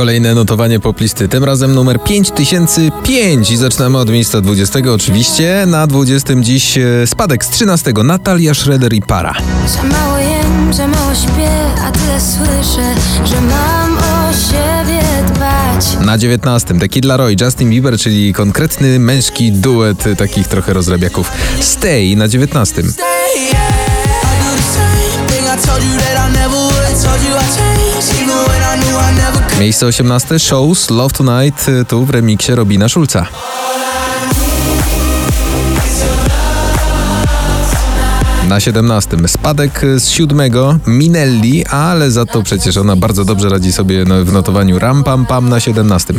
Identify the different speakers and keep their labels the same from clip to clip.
Speaker 1: Kolejne notowanie poplisty, tym razem numer 5005 i zaczynamy od miejsca 20 oczywiście. Na 20 dziś e, spadek z 13 Natalia Schroeder i Para.
Speaker 2: Za mało jem, za mało śpię, a tyle słyszę, że mam o siebie dbać.
Speaker 1: Na 19 The Kid Laroi, Justin Bieber, czyli konkretny męski duet takich trochę rozrabiaków. Stay na 19. Miejsce 18 Shows Love Tonight e, tu w remiksie Robina Schulza. Na 17 spadek z siódmego Minelli, ale za to przecież ona bardzo dobrze radzi sobie no- w notowaniu Ram Pam Pam na 17.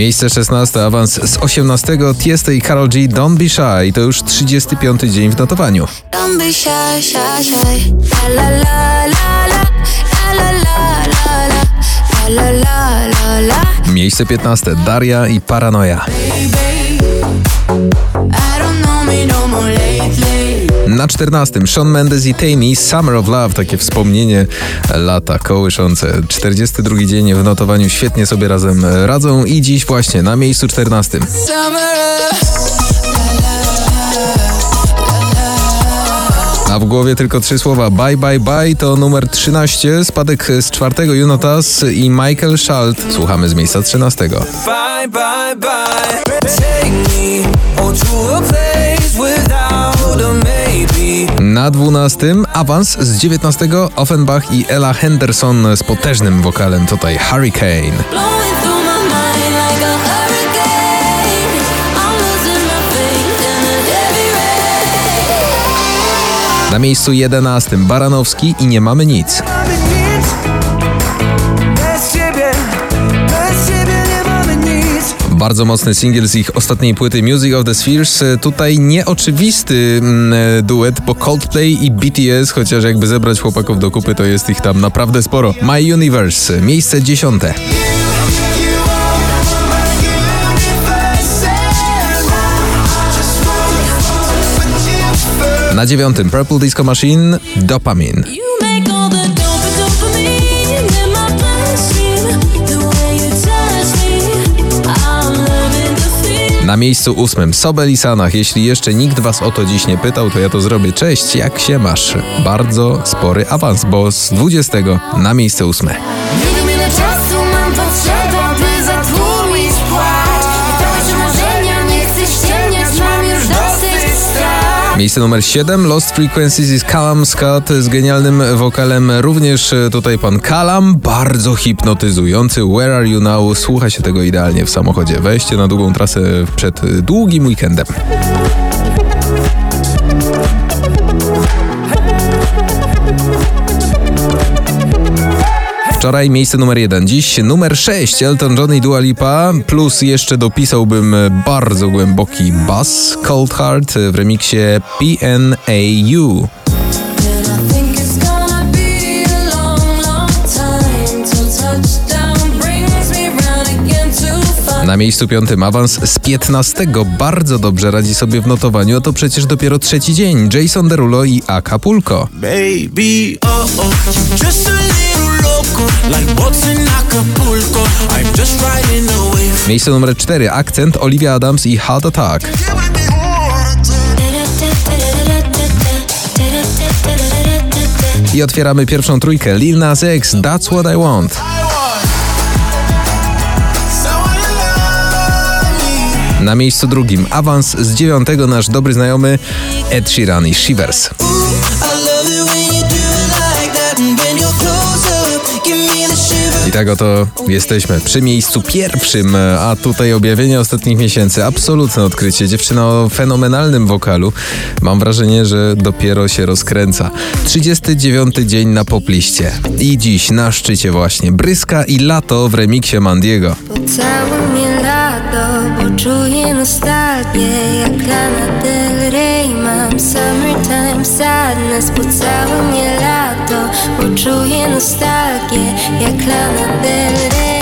Speaker 1: Miejsce 16, awans z 18 Tiesto i Karol G Don't Be Shy to już 35 dzień w notowaniu.
Speaker 2: Don't be shy, shy, shy. La la la la la, la la la la la, la la la la.
Speaker 1: Miejsce 15 Daria i Paranoja. Na 14 Shawn Mendes i Tammy Summer of Love, takie wspomnienie lata kołyszące. 42 dzień w notowaniu świetnie sobie razem radzą i dziś właśnie na miejscu 14. A w głowie tylko trzy słowa Bye Bye Bye to numer 13, spadek z czwartego Junotas i Michael Schalt. Słuchamy z miejsca 13.
Speaker 3: Bye, bye, bye.
Speaker 1: Na 12 awans z 19 Offenbach i Ella Henderson z potężnym wokalem tutaj Hurricane. Na miejscu 11 Baranowski i nie mamy nic. Bardzo mocny singiel z ich ostatniej płyty Music of the Spheres. Tutaj nieoczywisty mm, e, duet, bo Coldplay i BTS, chociaż jakby zebrać chłopaków do kupy, to jest ich tam naprawdę sporo. My Universe, miejsce 10. Na dziewiątym Purple Disco Machine, Dopamine. Na miejscu ósmym Sobel i Sanach. Jeśli jeszcze nikt was o to dziś nie pytał, to ja to zrobię. Cześć, jak się masz? Bardzo spory awans, bo z 20 na miejsce ósme.
Speaker 2: Nie wiem ile czasu mam
Speaker 1: Miejsce numer 7 Lost Frequencies jest Callum Scott z genialnym wokalem. Również e, tutaj pan Callum, bardzo hipnotyzujący. Where are you now? Słucha się tego idealnie w samochodzie. Weźcie na długą trasę przed e, długim weekendem. Wczoraj miejsce numer jeden, dziś numer 6 Elton John i Dua Lipa, plus jeszcze dopisałbym bardzo głęboki bass Cold Heart w remiksie PNAU. Na miejscu piątym awans z 15 bardzo dobrze radzi sobie w notowaniu, a to przecież dopiero trzeci dzień. Jason Derulo i Acapulco.
Speaker 3: Baby, oh oh,
Speaker 1: Miejsce numer 4 akcent Olivia Adams i Heart Attack. I otwieramy pierwszą trójkę Lil Nas X, That's What I Want. Na miejscu drugim awans z dziewiątego nasz dobry znajomy Ed Sheeran i Shivers.
Speaker 3: I
Speaker 1: tak oto jesteśmy przy miejscu pierwszym, a tutaj objawienie ostatnich miesięcy. Absolutne odkrycie. Dziewczyna o fenomenalnym wokalu. Mam wrażenie, że dopiero się rozkręca. 39 dzień na popliście. I dziś na szczycie właśnie Bryska i Lato w remiksie Mandiego.
Speaker 2: Czuję nostalgię Jak Lana Del Rey. Mam summertime sadness Po całe mnie lato, bo czuję nostalgię Jak Lana Del Rey